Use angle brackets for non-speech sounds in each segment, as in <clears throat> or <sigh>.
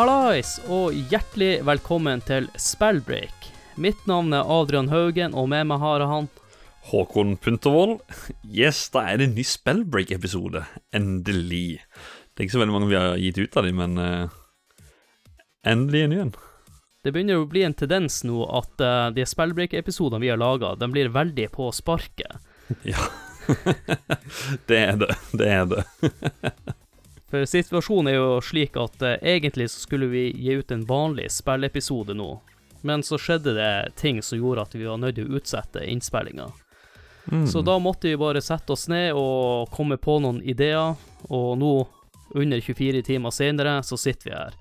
Hallais, og hjertelig velkommen til Spellbreak. Mitt navn er Adrian Haugen, og med meg har han Håkon Puntervold. Yes, da er det en ny Spellbreak-episode. Endelig. Det er ikke så veldig mange vi har gitt ut av dem, men uh, endelig en ny en. Det begynner å bli en tendens nå at uh, de Spellbreak-episodene vi har laga, de blir veldig på sparket. <laughs> Ja. <laughs> det er det. Det er det. <laughs> For situasjonen er jo slik at eh, egentlig så skulle vi gi ut en vanlig spillepisode nå, men så skjedde det ting som gjorde at vi var nødt til å utsette innspillinga. Mm. Så da måtte vi bare sette oss ned og komme på noen ideer, og nå, under 24 timer senere, så sitter vi her.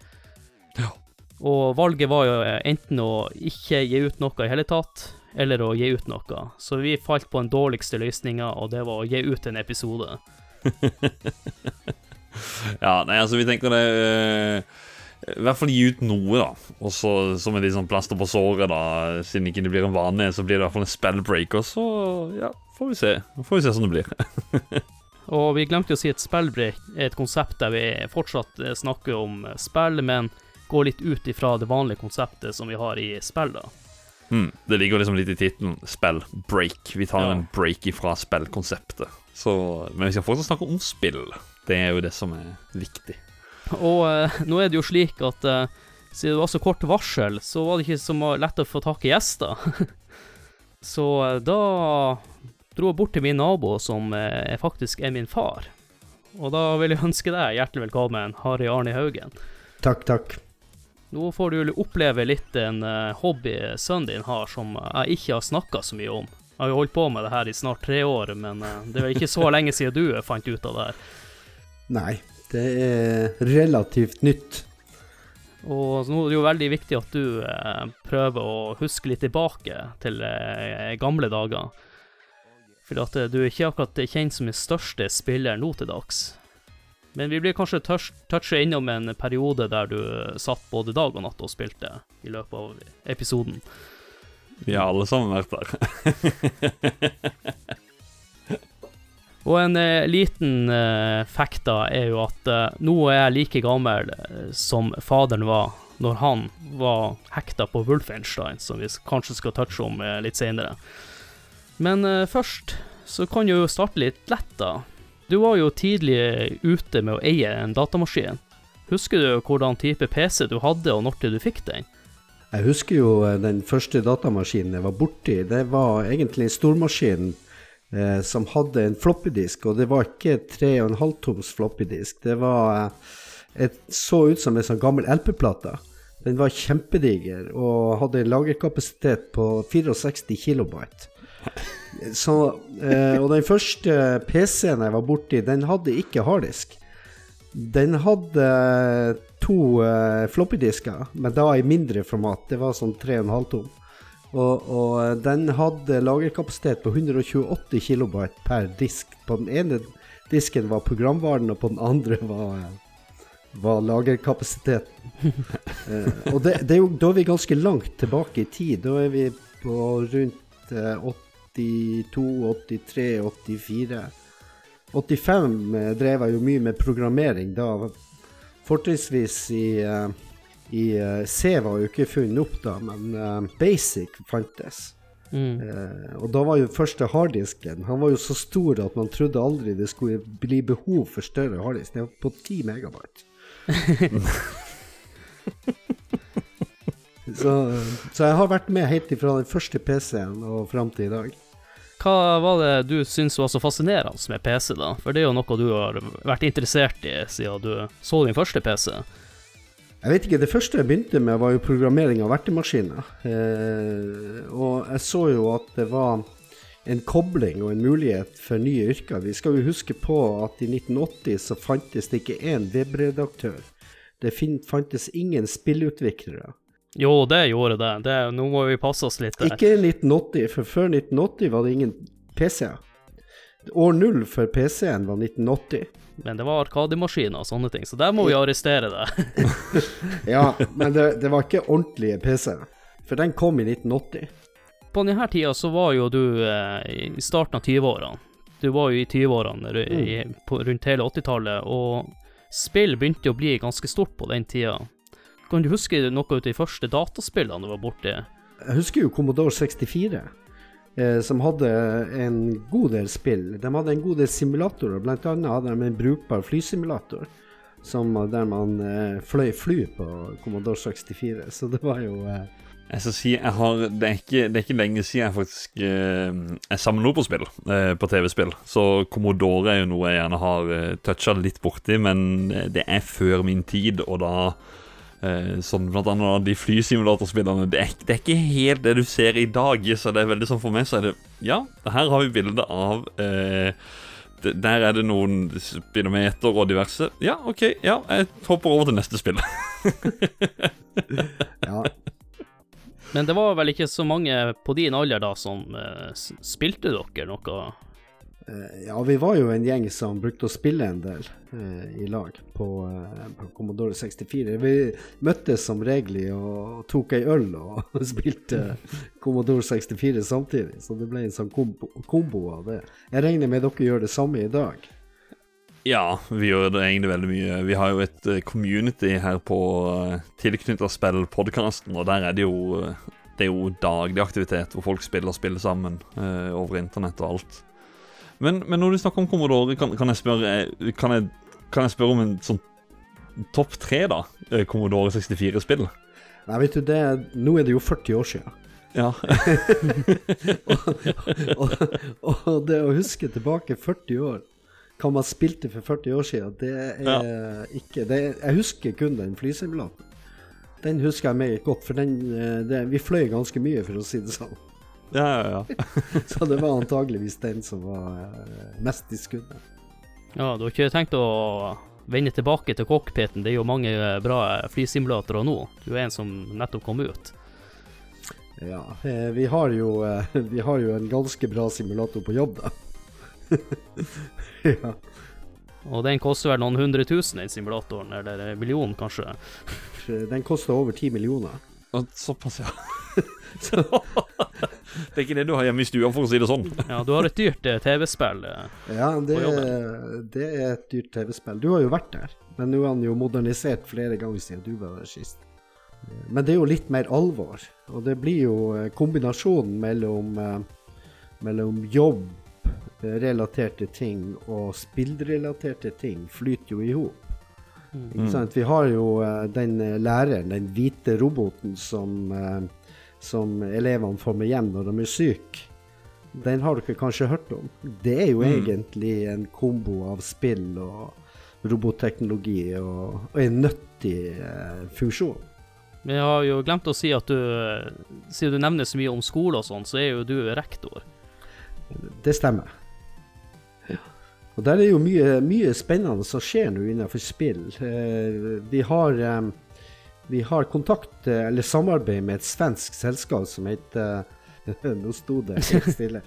Ja. Og valget var jo enten å ikke gi ut noe i hele tatt, eller å gi ut noe. Så vi falt på den dårligste løsninga, og det var å gi ut en episode. <laughs> <laughs> Ja, nei, altså, vi tenker det uh, I hvert fall gi ut noe, da. Og så som en litt sånn plaster på såret, da. Siden ikke det blir en vane, så blir det i hvert fall en spellbreak, og så ja, får vi se. Får vi se sånn det blir. <laughs> Og vi glemte å si at spellbreak er et konsept der vi fortsatt eh, snakker om spill, men går litt ut ifra det vanlige konseptet som vi har i spill, da. Mm, det ligger liksom litt i tittelen. Spellbreak. Vi tar Ja. en break ifra spillkonseptet. Så, men vi skal fortsatt snakke om spill. Det er jo det som er viktig. Og eh, nå er det jo slik at eh, siden det var så kort varsel, så var det ikke så lett å få tak i gjester. <laughs> så eh, da dro jeg bort til min nabo, som eh, faktisk er min far. Og da vil jeg ønske deg hjertelig velkommen, Harry Arne Haugen. Takk, takk. Nå får du oppleve litt en eh, hobby sønnen din har, som jeg ikke har snakka så mye om. Jeg har jo holdt på med det her i snart tre år, men eh, det er vel ikke så lenge siden du fant ut av det her. Nei, det er relativt nytt. Og nå er det jo veldig viktig at du eh, prøver å huske litt tilbake til eh, gamle dager. For at eh, du er ikke akkurat kjent som den største spiller nå til dags. Men vi blir kanskje toucha innom en periode der du satt både dag og natt og spilte i løpet av episoden. Vi har alle sammen vært der. <laughs> Og en eh, liten uh, fact da er jo at uh, nå er jeg like gammel som faderen var når han var hekta på Wolfenstein, som vi kanskje skal touche om uh, litt senere. Men først så kan jo starte litt lett, da. Du var jo tidlig ute med å eie en datamaskin. Husker du hvordan type PC du hadde, og når du fikk den? Jeg husker jo den første datamaskinen jeg var borti. Det var egentlig en stormaskin eh, som hadde en floppydisk, og det var ikke 3,5 toms floppydisk. Det var eh, et, så ut som en sånn gammel LP-plate. Den var kjempediger og hadde en lagerkapasitet på 64 kilobyte. <laughs> Så, eh, og den første PC-en jeg var borti, den hadde ikke harddisk. Den hadde to eh, floppydisker, men da i mindre format. Det var sånn 3,5 tom. Og, og den hadde lagerkapasitet på 128 KB per disk. På den ene disken var programvaren, og på den andre var, var lagerkapasiteten. <laughs> Eh, og det, det er jo, da er vi ganske langt tilbake i tid. Da er vi på rundt eh, 82, 83, 84. 85 eh, drev jeg jo mye med programmering da. Fortrinnsvis i, eh, i eh, C var jo ikke funnet opp da, men eh, Basic fantes. Mm. Eh, og da var jo første harddisken Han var jo så stor at man trodde aldri det skulle bli behov for større harddisk. Det var på 10 megabyte. <laughs> så, så jeg har vært med helt ifra den første PC-en og fram til i dag. Hva var det du syns var så fascinerende med PC, da? For det er jo noe du har vært interessert i siden du så din første PC. Jeg vet ikke, Det første jeg begynte med, var jo programmering av vertemaskiner, Eh, og jeg så jo at det var en kobling og en mulighet for nye yrker. Vi skal jo huske på at i 1980 så fantes det ikke én webredaktør. Det fantes ingen spillutviklere. Jo, det gjorde det. det nå må vi passe oss litt der. Ikke 1980, for før 1980 var det ingen PC-er. År null for PC-en var 1980. Men det var arkademaskiner og sånne ting, så der må vi arrestere deg. <laughs> Ja, men det, det var ikke ordentlige PC-er. For den kom i 1980. På denne tida så var jo du eh, i starten av 20-årene. Du var jo i 20-årene ru- rundt hele 80-tallet, og spill begynte å bli ganske stort på den tida. Kan du huske noe av de første dataspillene du var borti? Jeg husker jo Commodore 64, eh, som hadde en god del spill. De hadde en god del simulatorer, annet hadde de en brukbar flysimulator. Som, der man eh, fløy fly på Commodore 64, så det var jo eh, Jeg skal si, jeg har, det, er ikke, det er ikke lenge siden jeg faktisk eh, Jeg samler noe på spill, eh, på TV-spill. Så Commodore er jo noe jeg gjerne har eh, toucha litt borti, men eh, det er før min tid, og da eh, Sånn blant annet de flysimulatorspillene det er, det er ikke helt det du ser i dag, så det er veldig sånn for meg så er det Ja, her har vi bilde av eh, Der er det noen speedometer og diverse. Ja, OK, ja, jeg hopper over til neste spill. <laughs> Ja. Men det var vel ikke så mange på din alder da som eh, spilte dere noe? Eh, Ja, vi var jo en gjeng som brukte å spille en del eh, i lag på, eh, på Commodore 64. Vi møttes som regel og tok ei øl og <laughs> spilte Commodore 64 samtidig, så det ble en sånn kombo, kombo av det. Jeg regner med dere gjør det samme i dag. Ja, vi gjør det egentlig veldig mye. Vi har jo et eh, community her på uh, tilknytta spill-podkasten, og der er det jo eh, Det er jo daglig aktivitet hvor folk spiller spill sammen eh, over internett og alt. Men, men når du snakker om Commodore, kan, kan, jeg spørre, eh, kan, jeg, kan jeg spørre om en sånn topp tre, da? eh, Commodore 64-spill? Nei, vet du, det, nå er det jo 40 år siden. Ja. <laughs> og, og det å huske tilbake 40 år hva man spilte for 40 år siden, det er ikke det, Jeg husker kun den flysimulatoren. Den husker jeg meget godt, for den, eh, det, vi fløy ganske mye, for å si det sånn. Ja, ja, ja. <laughs> Så det var antageligvis den som var eh, mest i skuddet. Ja, du har ikke tenkt å vende tilbake til cockpiten? Det er jo mange eh, bra flysimulatorer nå. Du er en som nettopp kom ut. Ja, eh, vi har, jo, eh, vi har jo en ganske bra simulator på jobb, da. <laughs> ja. Og den koster vel noen hundre tusen, den simulatoren, eller en million kanskje. Den koster over ti millioner. Såpass, ja. <laughs> <laughs> <laughs> det er ikke det du har hjemme i stua, for å si det sånn. Ja, du har et dyrt eh, TV-spill. eh. Ja, det, det er et dyrt TV-spill. Du har jo vært der, men nå er han jo modernisert flere ganger siden du var der sist. Men det er jo litt mer alvor, og det blir jo eh, kombinasjonen mellom, mellom jobb, relaterte ting og spillrelaterte ting flyter jo i hop. Ikke sant? Vi har jo den læreren, den hvite roboten som, eh, som elevene får med hjem når de er syke. Den har dere kanskje hørt om. Det er jo egentlig en kombo av spill og robotteknologi og, og en nyttig eh, funksjon. Men jeg har jo glemt å si at du, siden du nevner så mye om skole og sånn, så er jo du rektor. Det stemmer. Og der er jo mye, mye spennende som skjer nå innenfor spill. Eh, vi, har, eh, vi har kontakt, eh, eller samarbeid med et svensk selskap som heter <laughs> Nå sto det helt stille.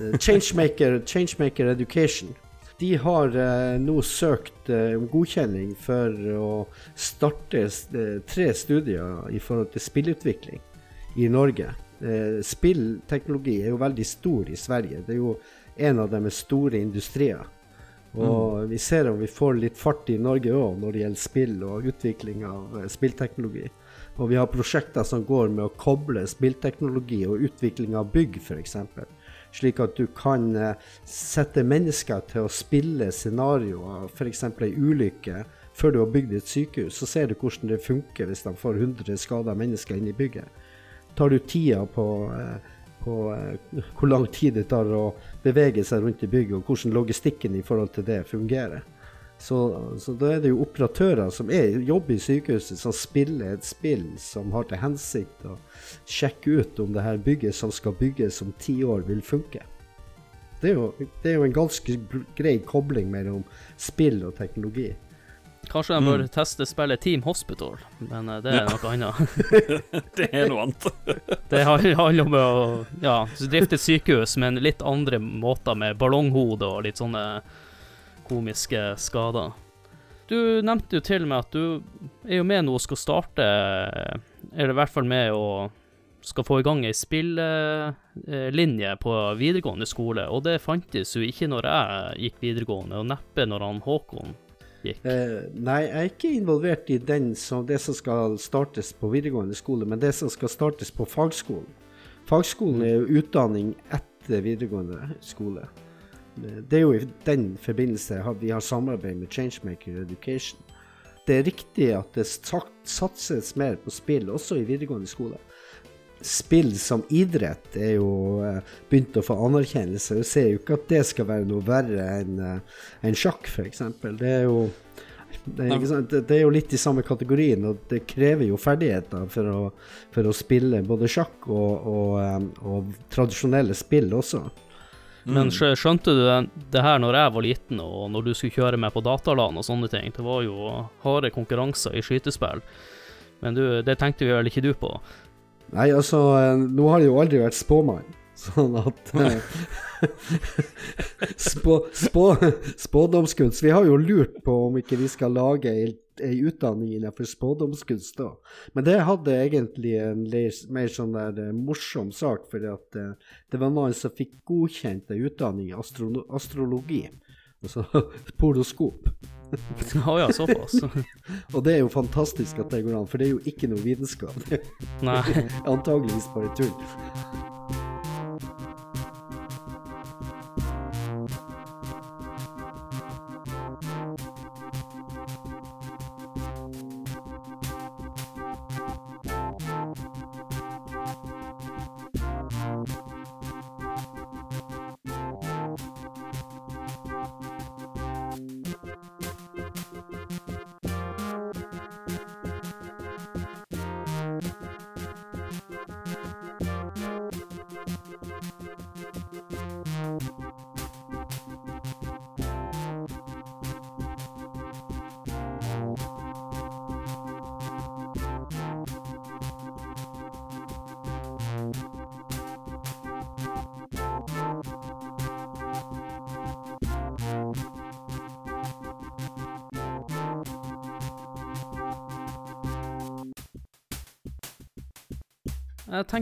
Eh, Changemaker, Changemaker Education. De har eh, nå søkt om godkjenning for å starte tre studier i forhold til spillutvikling i Norge. Spillteknologi er jo veldig stor i Sverige. Det er jo en av deres store industrier. Og vi ser om vi får litt fart i Norge òg når det gjelder spill og utvikling av eh, spillteknologi. Og vi har prosjekter som går med å koble spillteknologi og utvikling av bygg f.eks. Slik at du kan eh, sette mennesker til å spille scenarioer, f.eks. ei ulykke, før du har bygd et sykehus. Så ser du hvordan det funker hvis de får 100 skada mennesker inn i bygget. Tar du tida på, eh, på eh, hvor lang tid det tar å bevege seg rundt i bygget, og hvordan logistikken i forhold til det fungerer. Så, så da er det jo operatører som er, jobber i sykehuset, som spiller et spill som har til hensikt å sjekke ut om det her bygget som skal bygges om ti år, vil funke. Det er jo, det er jo en ganske grei kobling mellom spill og teknologi. Kanskje de bør teste spillet Team Hospital, men eh, det er noe annet. <laughs> Det er noe annet. <laughs> Det handler om å ja, drifte et sykehus, men litt andre måter med ballonghode og litt sånne komiske skader. Du nevnte jo til meg at du er jo med nå og skal starte, eller i hvert fall med å skal få i gang ei spillelinje på videregående skole, og det fantes jo ikke når jeg gikk videregående, og neppe når han Håkon gikk? Eh, nei, jeg er ikke involvert i den som, det som skal startes på videregående skole, men det som skal startes på fagskolen. Fagskolen er jo utdanning etter videregående skole. Det er jo i den forbindelse vi har samarbeid med Changemaker Education. Det er riktig at det satses mer på spill også i videregående skole spill som idrett er jo uh, begynt å få anerkjennelse. Jeg ser jo ikke at det skal være noe verre enn uh, en sjakk, f.eks. Det er jo det er, det er, jo litt i samme kategorien, og det krever jo ferdigheter for å, for å spille både sjakk og, og, um, og tradisjonelle spill også. Mm. Men skjønte du det, det, her når jeg var liten, og når du skulle kjøre meg på dataland og sånne ting? Det var jo harde konkurranser i skytespill. Men du, det tenkte vel ikke du på? Nei, altså, eh, nå har jeg jo aldri vært spåmann, <laughs> sånn at eh, <laughs> spå, spå, Spådomskunst Vi har jo lurt på om ikke vi skal lage ei, ei utdanning innenfor spådomskunst da. Men det hadde egentlig en mer sånn der uh, morsom sak, for uh, det var noen som fikk godkjent ei utdanning i astro astrologi. Altså <laughs> poroskop. <laughs> Ja ja, såpass. og det er jo fantastisk at det går an, for det er jo ikke noe vitenskap. Nei. <laughs> Antageligvis bare tull.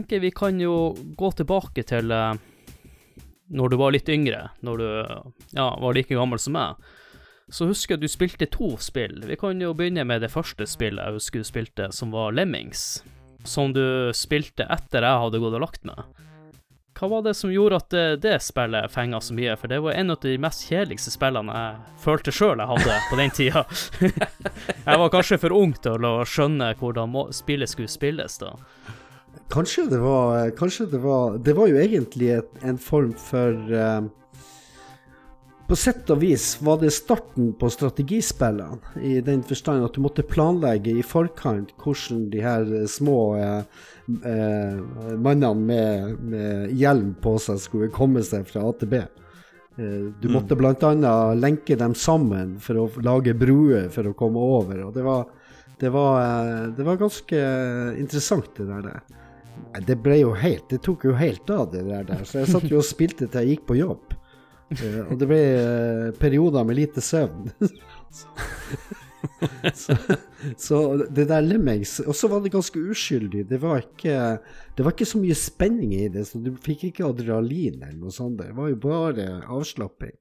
Tenker vi kan jo gå tilbake til uh, når du var litt yngre, når du ja, var like gammel som meg. Så husker jeg du spilte to spill. Vi kan jo begynne med det første spillet jeg husker du spilte, som var Lemmings. Som du spilte etter jeg hadde gått og lagt meg. Hva var det som gjorde at det, det spillet fenga så mye? For det var en av de mest kjedeligste spillene jeg følte sjøl jeg hadde på den tida. <laughs> jeg var kanskje for ung til å skjønne hvordan spillet skulle spilles da. Kanskje det var Kanskje det var Det var jo egentlig et, en form for uh, På sett og vis var det starten på strategispillene, i den forstand at du måtte planlegge i forkant hvordan de her små uh, uh, mannene med, med, hjelm på seg skulle komme seg fra A til B. Du mm. måtte bl.a. lenke dem sammen for å lage bruer for å komme over. og det var, det var, det var ganske interessant, det der. Det ble jo helt Det tok jo helt av, det der. Så jeg satt jo og spilte til jeg gikk på jobb. Uh, og det ble uh, perioder med lite søvn. <laughs> så, så, det der Lemmings Og så var det ganske uskyldig. Det var, ikke, det var ikke så mye spenning i det, så du fikk ikke adrenalin eller noe sånt. Det var jo bare avslapping.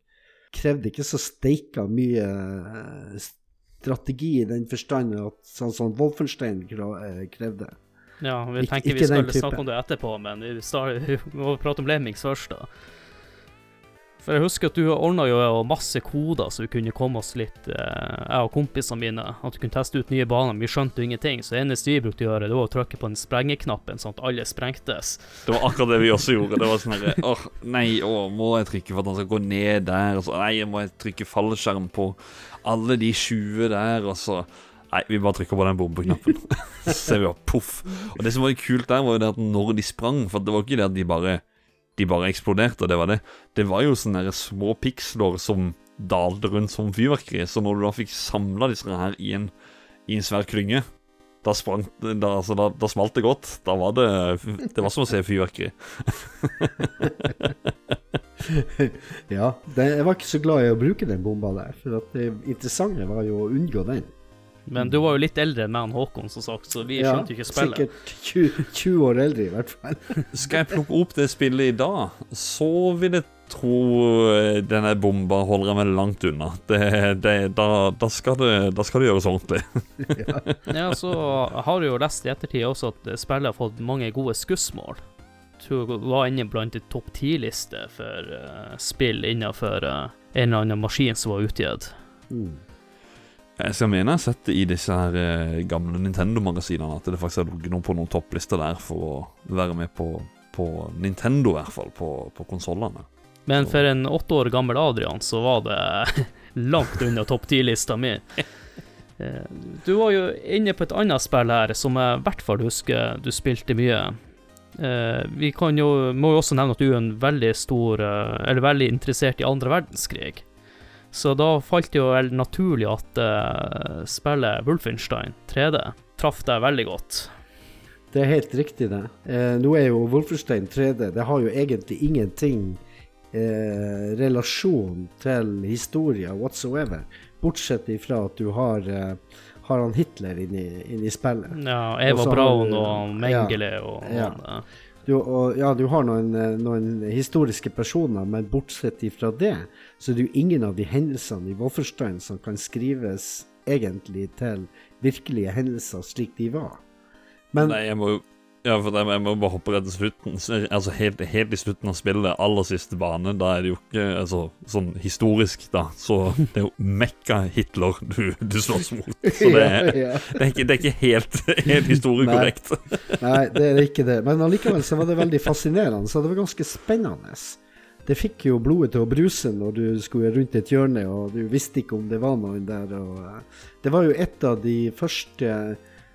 Krevde ikke så steika mye uh, strategi i den forstand at sånn som Wolfenstein krevde. Ja, vi tenker vi skal snakke om det etterpå, men vi, vi må prate om Lemmings først, da. For jeg husker at du ordna jo masse koder så vi kunne komme oss litt, eh, jeg og kompisene mine. At vi kunne teste ut nye baner. Vi skjønte jo ingenting, så det eneste vi brukte å gjøre, det var å trykke på den sprengeknappen sånn at alle sprengtes. Det var akkurat det vi også gjorde. Det var sånn herre <laughs> Åh, nei, å, må jeg trykke for at han skal gå ned der? Og så nei, må jeg trykke fallskjerm på alle de 20 der, og så Nei, vi bare trykker på den bombeknappen. <laughs> Så ser vi bare poff. Og det som var kult der, var jo det at når de sprang For det var ikke det at de bare De bare eksploderte, og det var det. Det var jo sånne små piksler som dalte rundt som fyrverkeri. Så når du da fikk samla disse her i en, i en svær klynge da, sprang, da, altså, da, da, smalt det godt. Da var det Det var som å se fyrverkeri. <laughs> ja. Jeg var ikke så glad i å bruke den bomba der. For det interessante var jo å unngå den. Men du var jo litt eldre enn meg og Håkon, som sagt, så vi Ja, skjønte ikke spillet. Sikkert 20, 20 år eldre, i hvert fall. <laughs> Skal jeg plukke opp det spillet i dag, så vil jeg tro eh, denne bomba holder jeg meg langt unna. Det, det, da, da, skal det, da skal det gjøres ordentlig. <laughs> Ja, så har du jo lest i ettertid også at spillet har fått mange gode skussmål. Jeg tror jeg var inne blant en topp ti-liste for uh, spill innenfor uh, en eller annen maskin som var utgitt. Mm. Jeg skal mene jeg har sett det i disse her eh, gamle Nintendo-magasinene at det faktisk har ligget noe på noen topplister der for å være med på, på Nintendo, i hvert fall, på, på konsollene. Men for en åtte år gammel Adrian så var det <laughs> langt unna topp ti-lista mi. <laughs> Eh, Du var jo inne på et annet spill her som jeg i hvert fall husker du spilte mye. Eh, Vi kan jo, må jo også nevne at du er en veldig stor eh, Eller veldig interessert i andre verdenskrig. Så da falt det jo vel naturlig at uh, spillet Wolfenstein 3D traff deg veldig godt. Det er helt riktig, det. Eh, nå er jo Wolfenstein 3D Det har jo egentlig ingenting eh, relasjon til historie whatsoever, bortsett ifra at du har, eh, har han Hitler inni, inni spillet. Ja, Eva Braun og Mengele og Ja. Du, og, ja, du har noen, eh, noen historiske personer, men bortsett ifra det, så er det jo ingen av de hendelsene i Wolfenstein som kan skrives egentlig til virkelige hendelser slik de var. Men Nei, jeg må jo ja, for jeg, må bare hoppe rett til slutten. Altså helt, helt i slutten av spillet, aller siste bane, da er det jo ikke altså, sånn historisk, da. Så det er jo Mekka-Hitler du, du slåss mot. Så det er, <laughs> ja, ja. det er, ikke, det er ikke helt, helt historiekorrekt. Nei, det er ikke det. Men allikevel så var det veldig fascinerende, så det var ganske spennende. Det fikk jo blodet til å bruse når du skulle rundt et hjørne, og du visste ikke om det var noen der. Og, eh, det var jo et av de første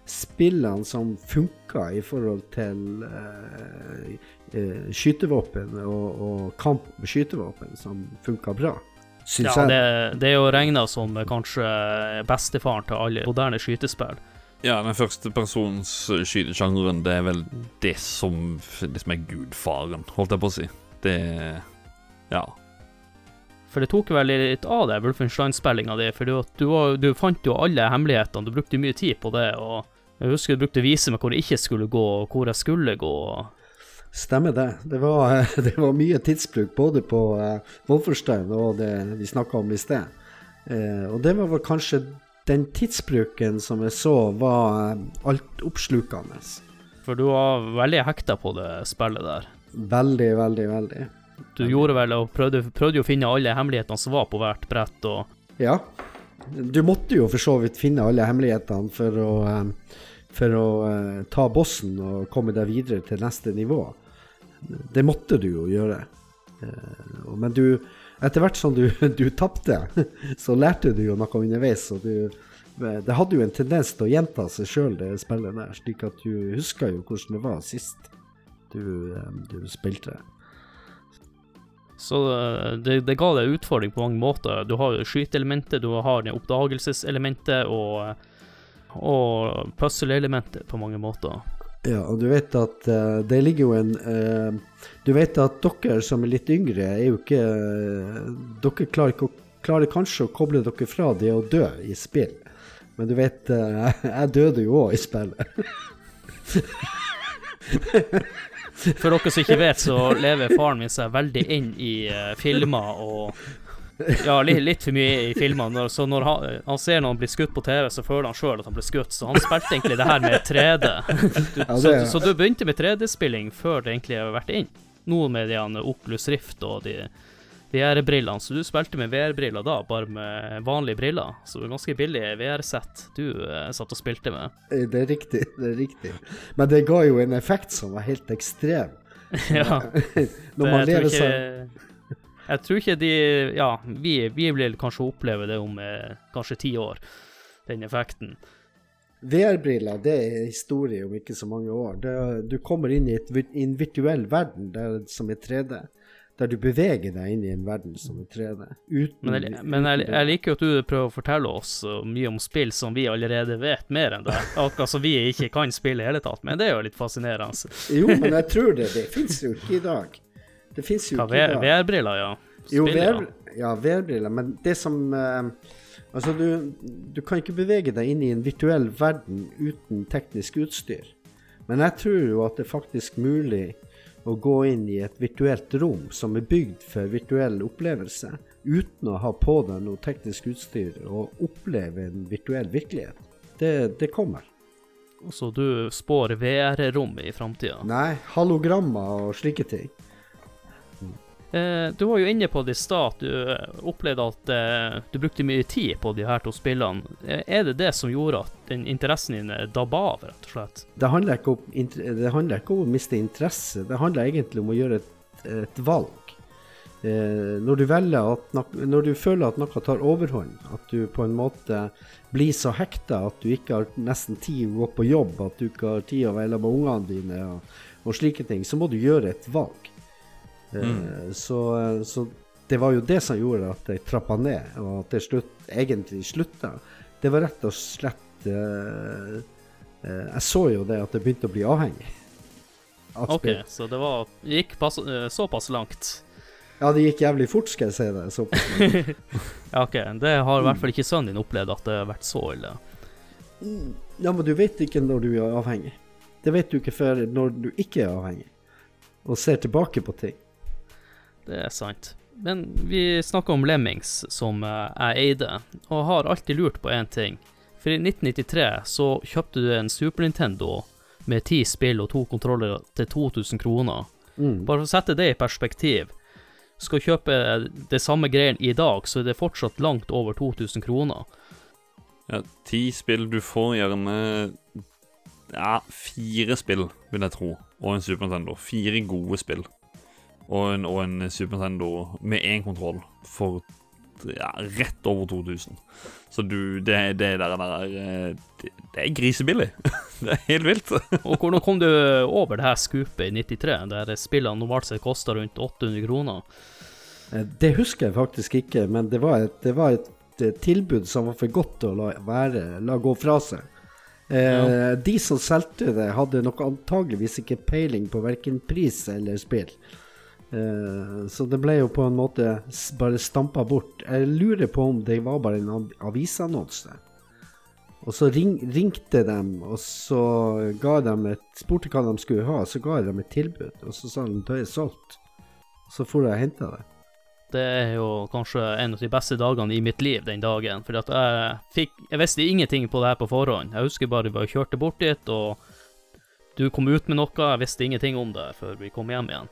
spillene som funka i forhold til eh, eh, skytevåpen og, og kamp med skytevåpen, som funka bra. Syns Ja, jeg. det, det er jo regna som kanskje bestefaren til alle moderne skytespill. Ja, den førstepersons skytesjangeren, det er vel det som, det som er gudfaren, holdt jeg på å si. Det Ja. For det tok vel litt av det, Wolfenstein-spillinga di, for du, du, du fant jo alle hemmelighetene, du brukte mye tid på det, og jeg husker du brukte å vise meg hvor jeg ikke skulle gå, og hvor jeg skulle gå. Stemmer det. Det var, <laughs> det var mye tidsbruk både på uh, Wolferstein og det vi snakka om i sted. Uh, og det var vel kanskje den tidsbruken som jeg så var uh, altoppslukende. For du var veldig hekta på det spillet der. Veldig, veldig, veldig. Du gjorde vel og prøvde, prøvde å finne alle hemmelighetene som var på hvert brett, og Ja. Du måtte jo for så vidt finne alle hemmelighetene for å, eh, for å eh, ta bossen og komme deg videre til neste nivå. Det måtte du jo gjøre. Eh, men du, etter hvert som du, <laughs> du tapte, <laughs> så lærte du jo noe underveis. Og du, det hadde jo en tendens til å gjenta seg sjøl, det spillet der. Slik at du husker jo hvordan det var sist du, du spilte. Så eh, det, det ga deg utfordring på mange måter. Du har skyteelementet, du har oppdagelseselementet og, og puzzle-elementet på mange måter. Ja, og du vet at uh, det ligger jo en uh, Du vet at dere som er litt yngre, er jo ikke uh, Dere klarer, ikke, å- klarer kanskje å koble dere fra det å dø i spill. Men du vet, eh, <laughs> jeg døde jo òg i spillet. <laughs> For dere som ikke vet, så lever faren min seg veldig inn i uh, filmer og Ja, litt, litt for mye i filmer. Så når han, han ser noen bli skutt på TV, så føler han sjøl at han blir skutt. Så han spilte egentlig det her med 3D. <laughs> Du, Ja, så, så du begynte med 3D-spilling før det egentlig har vært inn. Noe med de Oculus Rift og de VR-brillene. Så du spilte med VR-briller da, bare med vanlige briller. Så det ganske billig VR-sett du eh, satt og spilte med. Eh, Det er riktig, <laughs> det er riktig. Men det ga jo en effekt som var helt ekstrem. <laughs> ja. Når man lever sånn jeg tror ikke de Ja, vi, vi vil kanskje oppleve det om eh, kanskje ti år, den effekten. VR-briller det er historie om ikke så mange år. Det, du kommer inn i et, i en virtuell verden der, som er 3D. Der du beveger deg inn i en verden som er 3D. Uten, Men, jeg, men jeg, jeg liker jo at du prøver å fortelle oss mye om spill som vi allerede vet mer enn det. Akkurat som vi ikke kan spille i hele tatt. Men det er jo litt fascinerende. Jo, men jeg tror det. Det fins jo ikke i dag. Det fins jo Hva, ikke i dag. VR-briller, ja. Jo, Spill, ja. VR, ja, VR-briller. Men det som, uh, Altså, du, du kan ikke bevege deg inn i en virtuell verden uten teknisk utstyr. Men jeg tror jo at det er faktisk mulig å gå inn i et virtuelt rom som er bygd for virtuell opplevelse, uten å ha på deg noe teknisk utstyr og oppleve en virtuell virkelighet. Det, det kommer. Så du spår VR-rom i framtida. Nei, halogrammer og slike ting. Eh, du var jo inne på det i stad du eh, opplevde at eh, du brukte mye tid på de her to spillene. Er det det som gjorde at interessen din dabba av, rett og slett? Det handler, ikke om, det handler ikke om å miste interesse, det handler egentlig om å gjøre et, et valg. Når, du at når du føler at noe tar overhånd, at du på en måte blir så hekta at du ikke har nesten tid å gå på jobb, at du ikke har tid å være med ungene dine og, og slike ting, så må du gjøre et valg. Eh, så, så det var jo det som gjorde at jeg trappa ned, og det slutt, egentlig slutta. Det var rett og slett uh, uh, Jeg så jo det at det begynte å bli avhengig. At OK, spill. så det var gikk pass, såpass langt. Ja, det gikk jævlig fort, skal jeg si det. Såpass. <laughs> Ja, OK. Det har i hvert fall ikke sønnen din opplevd at det har vært så ille. Ja, men du vet ikke når du er avhengig. Det vet du ikke før når du ikke er avhengig, og ser tilbake på ting. Det er sant. Men vi snakker om Lemmings, som eh, jeg eide, og har alltid lurt på én ting. For i 1993 så kjøpte du en Super Nintendo med ti spill og to kontroller til 2000 kroner. Mm. Bare for å sette det i perspektiv. Skal kjøpe det samme greien i dag, så er det fortsatt langt over 2000 kroner. Ja, ti spill. Du får gjerne ja, fire spill, vil jeg tro, og en Super Nintendo. Fire gode spill. Og en, og en Super Nintendo med én kontroll for ja, rett over 2000. Så du, det, det der, der eh, det, det er grisebillig. <laughs> det er helt vilt. Og hvordan kom du over det her skupet i 93, der spillene normalt sett kosta rundt 800 kroner? Eh, Det husker jeg faktisk ikke, men det var et, det var et eh, tilbud som var for godt til å la, være, la gå fra seg. Eh, De som solgte det, hadde nok antageligvis ikke peiling på verken pris eller spill. Eh, så det ble jo på en måte bare stampa bort. Jeg lurer på om det var bare en av- avisannonse. Og så ring, ringte de, og så ga de et, spurte hva de skulle ha, så ga dem et tilbud. Og så sa de det er solgt. Så for jeg og henta det. Det er jo kanskje en av de beste dagene i mitt liv den dagen. For at jeg fikk Jeg visste ingenting på det her på forhånd. Jeg husker bare vi kjørte bort dit, og du kom ut med noe. Jeg visste ingenting om det før vi kom hjem igjen.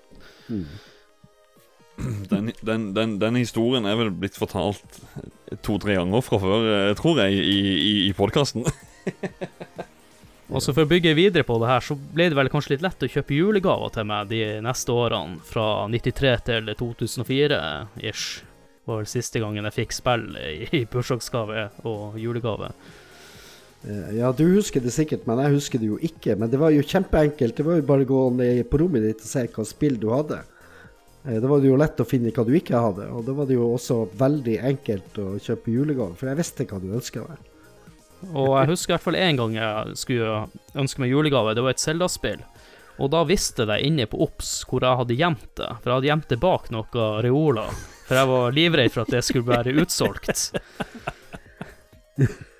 Den, den, den, den historien er vel blitt fortalt to-tre ganger fra før, eh, tror jeg, i, i, i podkasten. <laughs> Og så For å bygge videre på det her, så ble det vel kanskje litt lett å kjøpe julegaver til meg de neste årene, fra 93 til 2004-ish. var vel siste gangen jeg fikk spill i bursdagsgave og julegave. Eh, Ja, du husker det sikkert, men jeg husker det jo ikke. Men det var jo kjempeenkelt. Det var jo bare å gå ned på rommet ditt og se hva spill du hadde. Eh, Da var det jo lett å finne hva du ikke hadde, og da var det jo også veldig enkelt å kjøpe julegave, for jeg visste hva du ønska deg. Og jeg husker i hvert fall en gang jeg skulle ønske meg julegave. Det var et Zelda-spill. Og da visste jeg inne på Ops hvor jeg hadde gjemt det. For jeg hadde gjemt det bak noen reoler. For jeg var livredd for at det skulle være utsolgt. <laughs>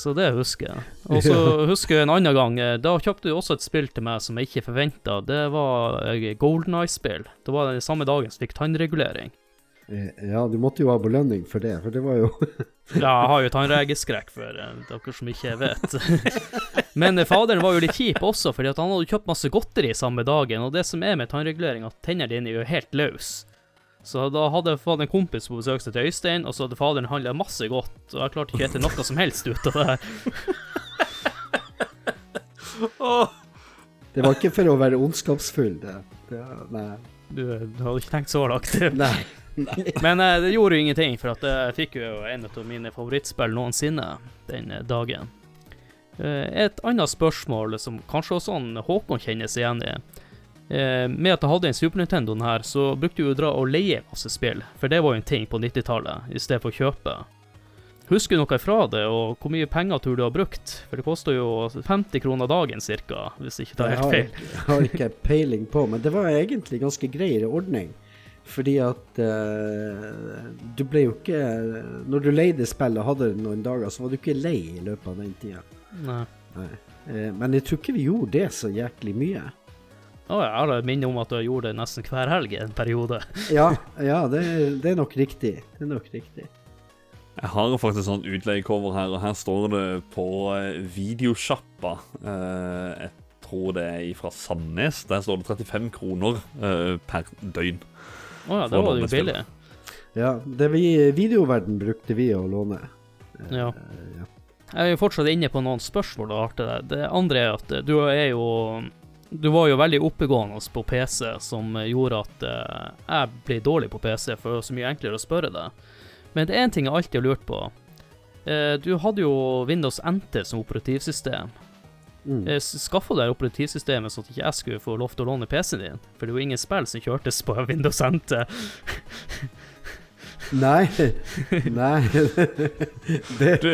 Så det husker jeg. Og så husker jeg en annen gang. eh, Da kjøpte du også et spill til meg som jeg ikke forventa. Det var eh, Golden Eye-spill. Det var den samme dagen som fikk tannregulering. Eh, Ja, du måtte jo ha belønning for det, for det var jo <laughs> Ja, jeg har jo tannregeskrekk, for dere som ikke vet. <laughs> Men faderen var jo litt kjip også, fordi han hadde kjøpt masse godteri samme dagen. Og det som er med tannregulering, at tennene dine er jo helt løse. Så da hadde jeg fått en kompis på besøk til Øystein, og så hadde faderen handla masse godt. Og jeg klarte ikke å ete noe som helst ut av det her. <laughs> Det var ikke for å være ondskapsfull, det. det nei. Du, du hadde ikke tenkt så langt. <laughs> nei. nei. Men eh, det gjorde jo ingenting, for at jeg fikk jo en av mine favorittspill noensinne den eh, dagen. Eh, Et annet spørsmål som kanskje også Håkon kjenner seg igjen i. Eh, Med at jeg hadde en Super Nintendoen her, så brukte vi å dra og leie masse spill, for det var jo en ting på 90-tallet, i stedet for å kjøpe. Husker du noe fra det, og hvor mye penger tror du har brukt? For det koster jo 50 kroner dagen cirka, hvis ikke er helt feil. jeg har ikke peiling på, men det var egentlig ganske grei ordning. Fordi at eh, du ble jo ikke Når du leide spillet og hadde det noen dager, så var du ikke lei i løpet av den tida. Nei. Eh, men jeg tror ikke vi gjorde det så jæklig mye. Å, jeg har minne om at du gjorde det nesten hver helg en periode. <laughs> Ja, ja det, det er nok riktig. Det er nok riktig. Jeg har faktisk sånn utleiecover her, og her står det på eh, videosjappa eh, Jeg tror det er fra Sandnes. Der står det 35 kroner eh, per døgn. Å ja, For det var jo billig. Ja, det vi videoverden brukte vi å låne. Eh, Ja. ja. Jeg er jo fortsatt inne på noen spørsmål. Deg. Det andre er at du er jo Du var jo veldig oppegående på PC, som gjorde at eh, jeg ble dårlig på PC, for det var så mye enklere å spørre deg. Men det er én ting jeg alltid har lurt på. Eh, du hadde jo Windows NT som operativsystem. Mm. Eh, Skaffa du deg operativsystemet sånn at ikke jeg skulle få lov til å låne PC-en din? For det er jo ingen spill som kjørtes på <laughs> Windows NT. Nei. Nei. <laughs> det, Du,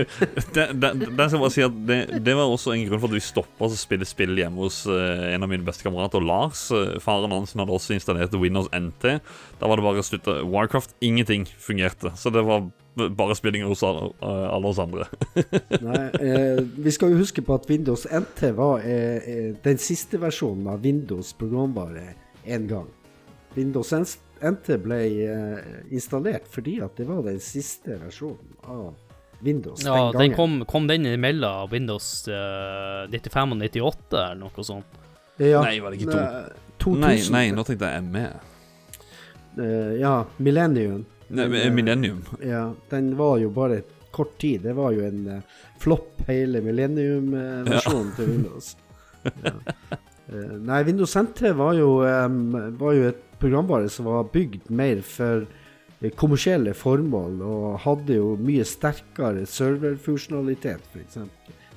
det, det, det skal bare si at det, det var også en grunn for at vi stoppa å spille spill hjemme hos uh, en av mine beste kamerater, Lars. Eh, faren hans hadde også installert Windows NT. Da var det bare å slutte. Warcraft, ingenting fungerte. Så det var bare spilling hos alle, eh, alle oss andre. <laughs> nei eh, vi skal jo huske på at Windows NT var eh, eh, den siste versjonen av Windows programvare en gang. Windows NT ble eh, installert fordi at det var den siste versjonen av Windows Ja, den den gangen. kom, kom den imellom Windows eh, 95 og 98 eller noe sånt? Ja, Nei, var det ikke to? 2000. Nei, nei, nå tenkte jeg ME. Uh, ja, Millennium. Nei, eh, Millennium. Ja, den var jo bare kort tid. Det var jo en uh, flopp, hele Millennium-versjonen til Windows. Ja. Eh, nei, Windows NT var jo, um, var jo et programvare som var bygd mer for eh, kommersielle formål, og hadde jo mye sterkere serverfunksjonalitet, f.eks.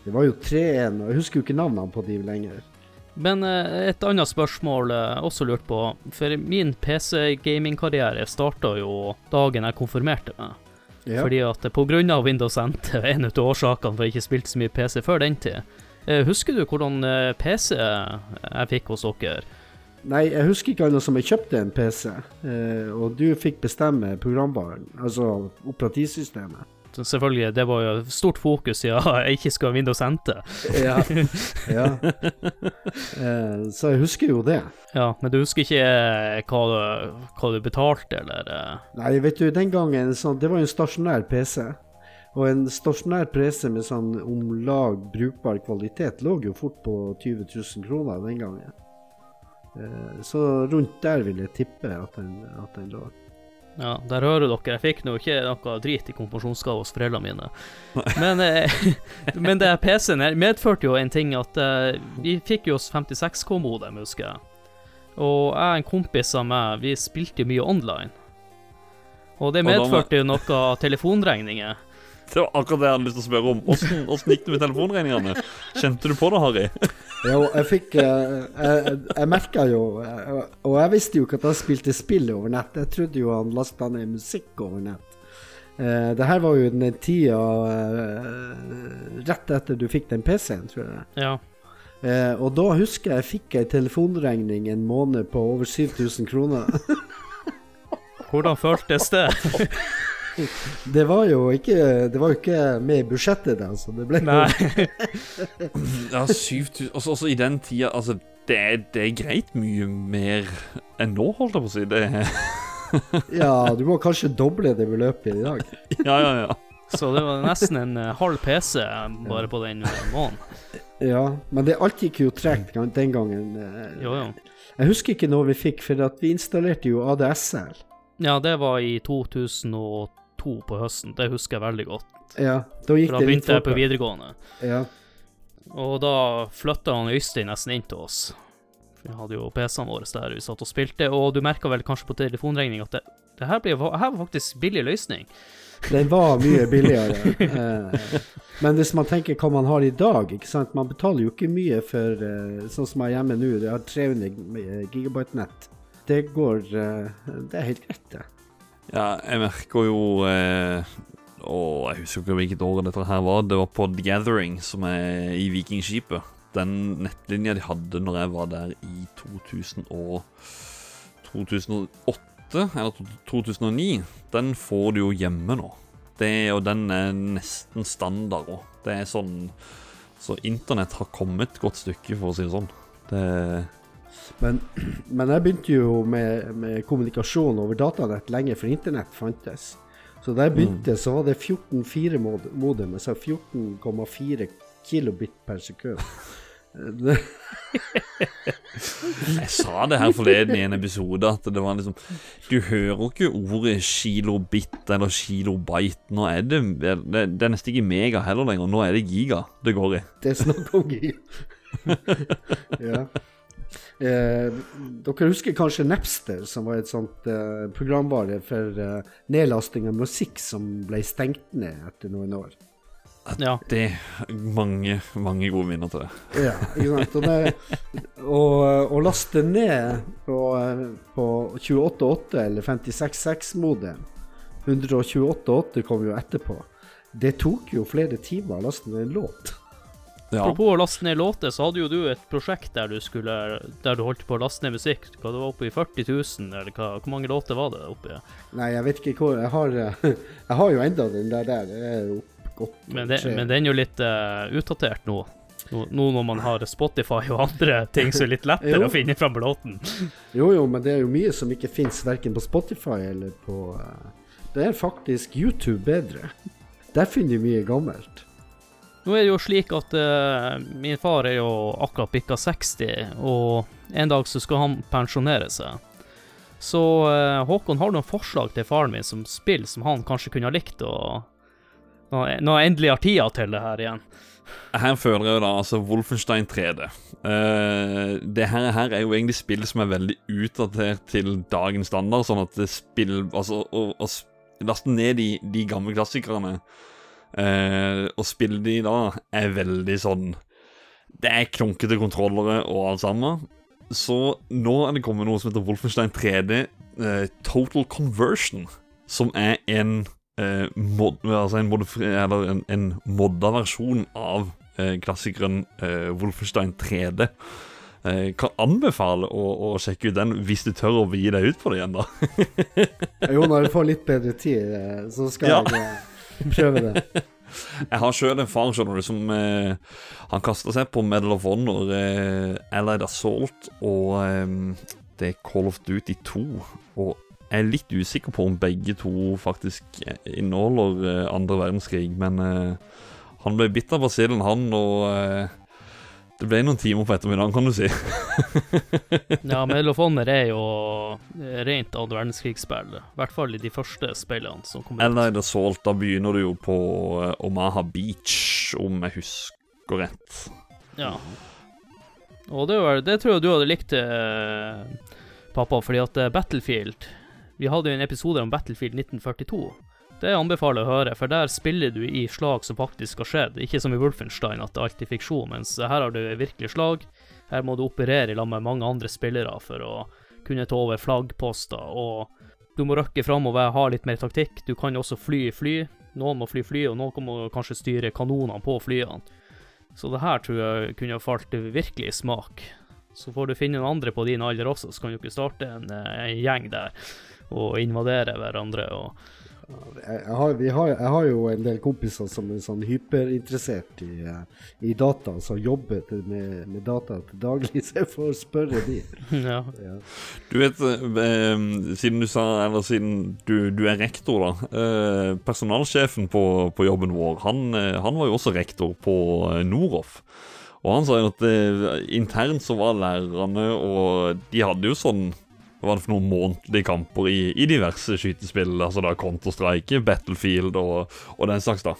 Det var jo 3.1, og jeg husker jo ikke navnene på de lenger. Men eh, et annet spørsmål eh, jeg også lurt på. For min PC-gamingkarriere starta jo dagen jeg konfirmerte meg. Ja. Fordi at av Windows NT er <laughs> en av årsakene for jeg ikke spilte så mye PC før den tid. Eh, Husker du hvordan eh, PC jeg fikk hos dere? Nei, jeg husker ikke annet som jeg kjøpte en PC, eh, og du fikk bestemme programvaren, altså operativsystemet. Så Selvfølgelig, det var jo stort fokus siden <laughs> jeg ikke skulle ha Windows NT. Ja. ja. Eh, så jeg husker jo det. <laughs> Ja, men du husker ikke eh, hva du, hva du betalte, eller eh? Nei, vet du, den gangen sånn, Det var jo en stasjonær PC. Og en stasjonær PC med sånn om lag brukbar kvalitet lå jo fort på 20 000 kroner den gangen. Eh, så rundt der vil jeg tippe at den, at den lå. Ja, der hører dere. Jeg fikk nå ikke noe drit i konfirmasjonsgave hos foreldrene mine. Men, eh, <laughs> men det PC-en her medførte jo en ting at eh, vi fikk jo oss 56K-modem, husker jeg. Og jeg og en kompis av meg, vi spilte jo mye online. Og det medførte jo noe telefonregninger. Det var akkurat det jeg hadde lyst til å spørre om. Åssen gikk det med telefonregningene? Kjente du på det, Harry? Ja, og jeg fikk eh, Jeg, jeg merka jo eh, Og jeg visste jo ikke at han spilte spill over nett. Jeg trodde jo han lasta ned musikk over nett. Eh, det her var jo den tida rett etter du fikk den PC-en, tror jeg. Ja. Og da husker jeg jeg fikk ei telefonregning en måned på over 7000 kroner. Hvordan føltes det? <laughs> <laughs> det var jo ikke Det var jo ikke med i budsjettet, det, altså. Det ble Nei. <laughs> Ja, 7000 Også, også i den tida Altså, det er, det er greit mye mer enn nå, holdt jeg på å si. Det <laughs> Ja, du må kanskje doble det beløpet i dag. Ja, ja, ja. Så det var nesten en eh, halv PC bare på den eh, måneden. Ja, men det alt gikk jo tregt den gangen. eh. Jo, jo. Jeg husker ikke når vi fikk, for at vi installerte jo ADSL. Ja, det var i 2002 på høsten. Det husker jeg veldig godt. Ja, da gikk For da det begynte jeg på videregående. Ja. Og da flytta han Øystein nesten inn til oss. Vi hadde jo PC-ene våre der vi satt og spilte, og du merka vel kanskje på telefonregning at det, det her, ble, her var faktisk billig løsning. Den var mye <laughs> billigere. eh, men hvis man tenker hva man har i dag, ikke sant? man betaler jo ikke mye for eh, sånn som jeg er hjemme nå. Jeg har 300 gigabyte nett. Det går eh, Det er helt greit, det. Ja, jeg merker jo eh, Og jeg husker ikke hvilket år dette her var. Det var på The Gathering, som er i Vikingskipet. Den nettlinja de hadde når jeg var der i 2000 og 2008 2008 eller 2009, den får du jo hjemme nå. Det, og den er nesten standard òg. Det er sånn Så internett har kommet et godt stykke, for å si det sånn. Det Men, <clears throat> men jeg begynte jo med, med kommunikasjon over datanett lenge før internett fantes. Så da jeg begynte, så var det 14.4-modem, altså 14,4 kilobit per sekund. <laughs> Jeg sa det her forleden i en episode, at det var liksom Du hører ikke ordet kilobit eller kilobyte. Nå er det Det, det er nesten ikke mega heller lenger. Nå er det giga det går i. det er snakk om giga. <laughs> ja. Eh, dere husker kanskje Napster, som var et sånt eh, programvare for eh, nedlasting av musikk som ble stengt ned etter noen år. Ja. Det er mange, mange gode minner til det. Ja, ikke sant. Og, det, og, og laste ned på, på 28.8 eller 56.6-modem 128.8 kom jo etterpå. Det tok jo flere timer å laste ned en låt. Ja. Apropos å laste ned låter, så hadde jo du et prosjekt der du skulle Der du holdt på å laste ned musikk. Hva det var oppe i 40 000, eller hva, hvor mange låter var det oppi? Nei, jeg vet ikke hvor Jeg har, <laughs> jeg har jo enda den der der. Det er jo godt Men, det, men den er jo litt uh, utdatert nå. nå. Nå når man har Spotify og andre <laughs> ting som er litt lettere å finne fram låten. <laughs> Jo, jo, men det er jo mye som ikke fins verken på Spotify eller på uh, Det er faktisk YouTube bedre. Der finner du mye gammelt. Nå er det jo slik at uh, min far er jo akkurat bikka 60, og en dag så skal han pensjonere seg. Så uh, Håkon, har du noen forslag til faren min som spill som han kanskje kunne ha likt, og når jeg endelig har tida til det her igjen? Her føler jeg jo da altså Wolfenstein 3D. Uh, det her, her er jo egentlig spill som er veldig utdatert til dagens standard, sånn at spill Altså å laste ned de, de gamle klassikerne eh, og spille de da, er veldig sånn Det er klunkete kontrollere og alt sammen. Så nå er det kommet noe som heter Wolfenstein 3D eh, Total Conversion, som er en eh, mod, altså en, eller en, en modda versjon av klassikeren Wolfenstein 3D. Eh, kan anbefale å, å sjekke ut den hvis du tør å gi deg ut på det igjen, da. <laughs> Jo, når du får litt bedre tid, så skal Ja. jeg <laughs> prøve det. <laughs> Jeg har sjøl en far skjønner du, som eh, Han kasta seg på Medal of Honor, eh, Allied Assault og eh, det er Call of Duty 2. Og jeg er litt usikker på om begge to faktisk inneholder eh, andre verdenskrig, men eh, han ble bitt av basillen, han, og eh, det ble noen timer på ettermiddagen, kan du si. <laughs> Ja, Medal er jo eh, rent andre verdenskrigsspill. I hvert fall i de første spillene som kom ut. Allied Assault, da begynner du jo på eh, Omaha Beach, om jeg husker rett. Ja. Og det, var, det tror jeg du hadde likt, eh, pappa, fordi at Battlefield Vi hadde jo en episode om Battlefield 1942. Det anbefaler jeg å høre, for der spiller du i slag som faktisk har skjedd. Ikke som i Wolfenstein, at det alltid er fiksjon, mens her har du virkelig slag. Her må du operere i lag med mange andre spillere for å kunne ta over flaggposter, og du må røkke framover, ha litt mer taktikk. Du kan også fly i fly. Noen må fly fly, og noen må kanskje styre kanonene på flyene. Så det her tror jeg kunne falt virkelig i smak. Så får du finne noen andre på din alder også, så kan du ikke starte en, eh, en gjeng der og invadere hverandre. og Jeg, har, vi har, jeg har jo en del kompiser som er sånn hyperinteressert i, eh, i data, som jobber med, med data til daglig, <laughs> så jeg får spørre de. <laughs> ja. Ja. Du vet, eh, siden du sa Eller siden du, du er rektor, da. Eh, personalsjefen på, på jobben vår, han, eh, han var jo også rektor på eh, Noroff. Og han sa jo at eh, internt så var lærerne, og de hadde jo sånn hva var det for noen månedlige kamper i, i diverse skytespill? Altså da Counter-Strike, Battlefield og, og den slags, da. <laughs>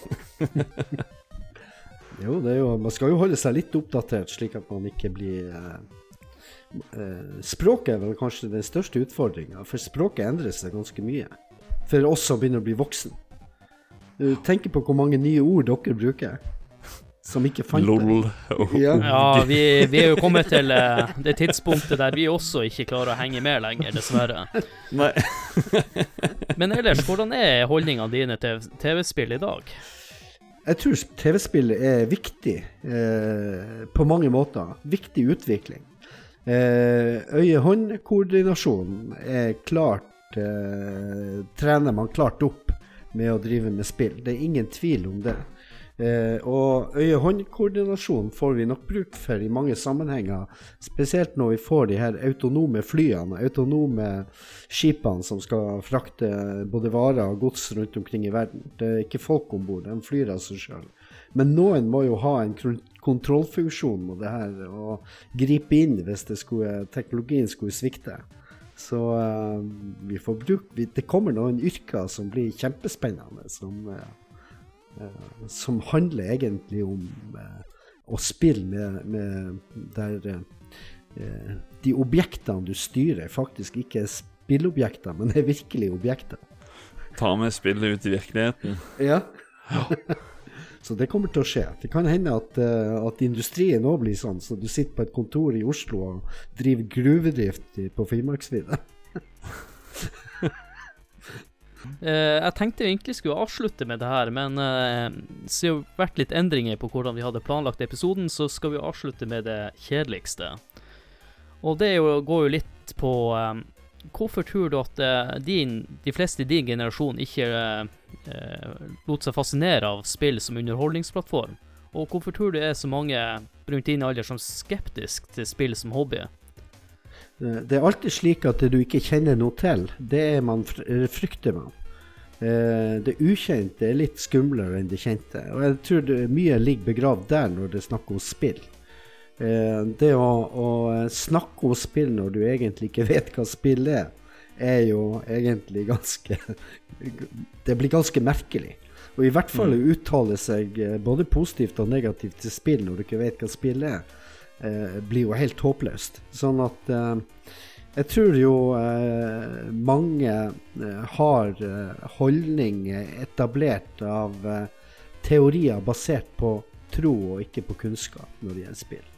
Jo, det er jo, man skal jo holde seg litt oppdatert, slik at man ikke blir eh, eh, Språket er vel kanskje den største utfordringa, for språket endrer seg ganske mye. For oss som begynner å bli voksen. Du tenker på hvor mange nye ord dere bruker som ikke fant LOL. Ja. <laughs> ja, vi, vi er jo kommet til eh, det tidspunktet der vi også ikke klarer å henge med lenger, dessverre. Nei. <laughs> Men ellers, hvordan er holdningene dine til TV-spill i dag? Jeg tror TV-spill er viktig eh, på mange måter. Viktig utvikling. Eh, Øye-hånd-koordinasjon er klart eh, trener man klart opp med å drive med spill. Det er ingen tvil om det. Eh, og øye-hånd-koordinasjon får vi nok bruk for i mange sammenhenger. Spesielt når vi får de her autonome flyene, autonome skipene som skal frakte både varer og gods rundt omkring i verden. Det er ikke folk om bord, de flyr av seg sjøl. Men noen må jo ha en kontrollfunksjon med det her, og gripe inn hvis skulle, teknologien skulle svikte. Så eh, vi får bruke Det kommer noen yrker som blir kjempespennende, som Eh, som handler egentlig om eh, å spille med, med der eh, de objektene du styrer, faktisk ikke er spillobjekter, men er virkelige objekter. Ta med spillet ut i virkeligheten. Ja. <laughs> så det kommer til å skje. Det kan hende at, at industrien òg blir sånn, så du sitter på et kontor i Oslo og driver gruvedrift på Finnmarksvidda. <laughs> Uh, jeg tenkte vi egentlig skulle avslutte med det her, men uh, siden det har vært litt endringer på hvordan vi hadde planlagt episoden, så skal vi avslutte med det kjedeligste. Og det går jo litt på um, Hvorfor tror du at din, de fleste i din generasjon ikke lot seg fascinere av spill som underholdningsplattform? Og hvorfor tror du det er så mange rundt din alder som skeptisk til spill som hobby? Det er alltid slik at det du ikke kjenner noe til, det er man frykter man. Eh, det ukjente er litt skumlere enn det kjente. Og jeg tror mye ligger begravd der når det er snakk om spill. Eh, det å, å, snakke om spill når du egentlig ikke vet hva spill er, er jo egentlig ganske <laughs> Det blir ganske merkelig. Og i hvert fall å mm. uttale seg eh, både positivt og negativt til spill når du ikke vet hva spill er eh, blir jo helt håpløst. Sånn at eh, jeg tror jo eh, mange eh, har holdning etablert av eh, teorier basert på tro og ikke på kunnskap når det gjelder spill.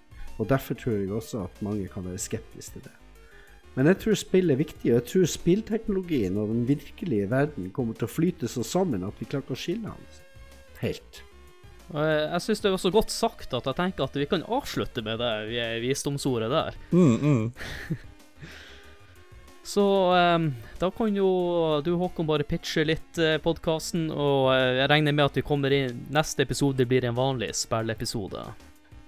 Og Derfor tror jeg også at mange kan være skeptiske til det. Men jeg tror spill er viktig, og jeg tror spillteknologien og den virkelige verden kommer til å flyte så sammen at vi klarer å skille den helt. Jeg syns det var så godt sagt at jeg tenker at vi kan avslutte med det visdomsordet der. Mm, mm. <laughs> så um, da kan jo du, Håkon, bare pitche litt eh, podkasten, og uh, jeg regner med at vi kommer inn Neste episode blir en vanlig spilleepisode.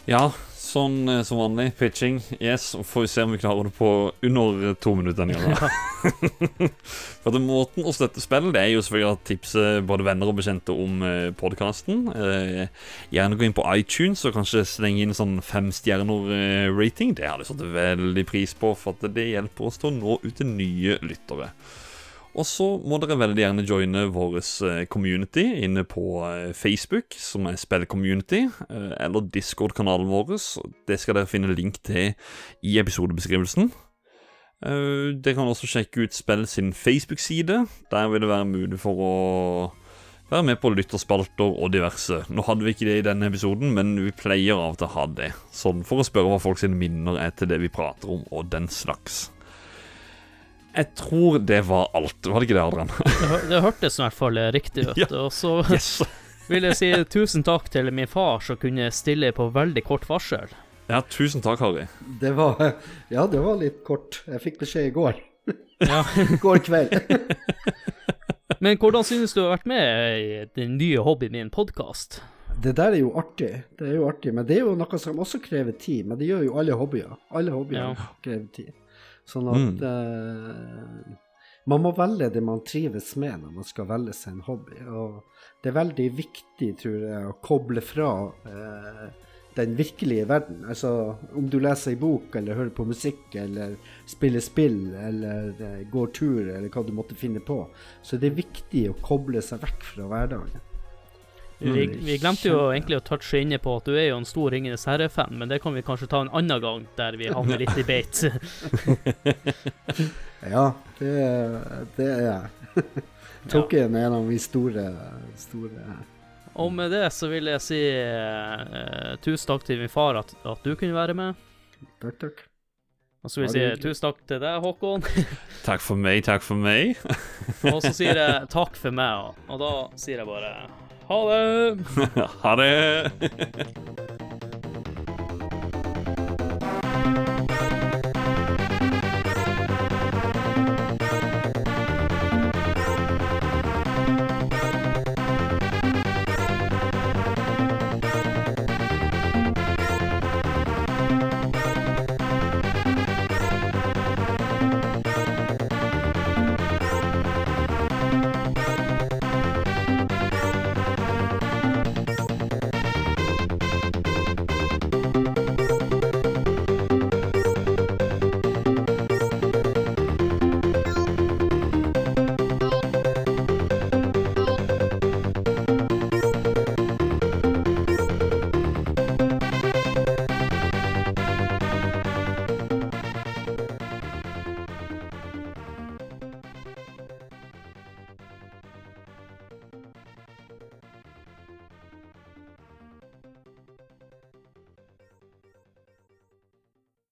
Ja, sånn eh, som vanlig. Pitching. Yes, og får vi se om vi klarer det på under to minutter. <laughs> For at Måten å støtte spill Det er jo selvfølgelig å tipse både venner og bekjente om eh, podkasten. Eh, gjerne gå inn på iTunes og kanskje slenge inn sånn fem stjerner-rating. Det hadde jeg satt veldig pris på, for at det hjelper oss til å nå ut til nye lyttere. Og så må dere veldig gjerne joine vår eh, community inne på eh, Facebook, som er spillcommunity, eh, eller Discord-kanalen vår. Det skal dere finne link til i episodebeskrivelsen. Dere kan også sjekke ut Spill sin Facebook-side. Der vil det være mulig for å være med på lytterspalter og diverse. Nå hadde vi ikke det i denne episoden, men vi pleier av og til å ha det. Sånn for å spørre hva folk sine minner er til det vi prater om, og den slags. Jeg tror det var alt. Var det ikke det, Adrian? <laughs> det, det hørtes i hvert fall riktig ut. <laughs> Ja. Og så <laughs> yes. vil jeg si tusen takk til min far som kunne stille på veldig kort varsel. Ja, tusen takk, Harry. Det var Ja, det var litt kort. Jeg fikk beskjed i går. Ja. går kveld. Men hvordan synes du har vært med i den nye hobbyen min, podkast? Det der er jo artig. Det er jo artig, Men det er jo noe som også krever tid. Men det gjør jo alle hobbyer. Alle hobbyer ja. krever tid. Sånn at mm. uh, man må velge det man trives med når man skal velge seg en hobby. Og det er veldig viktig, tror jeg, å koble fra uh, den virkelige verden. Altså om du leser ei bok, eller hører på musikk, eller spiller spill, eller uh, går tur, eller hva du måtte finne på, så det er viktig å koble seg vekk fra hverdagen. Vi, vi, glemte jo egentlig å touche inne på at du er jo en stor Ringenes herre-fan, men det kan vi kanskje ta en annen gang, der vi havner litt i beit. <laughs> ja, det, det er jeg. <laughs> Tolkien er en av de store, store Og med det så vil jeg si uh, tusen takk til min far at, at, du kunne være med. Takk, takk. Og så vil jeg si tusen takk til deg, Håkon. <laughs> takk for meg, takk for meg. og så sier jeg takk for meg, og da sier jeg bare ha det! <laughs> ha det! <laughs>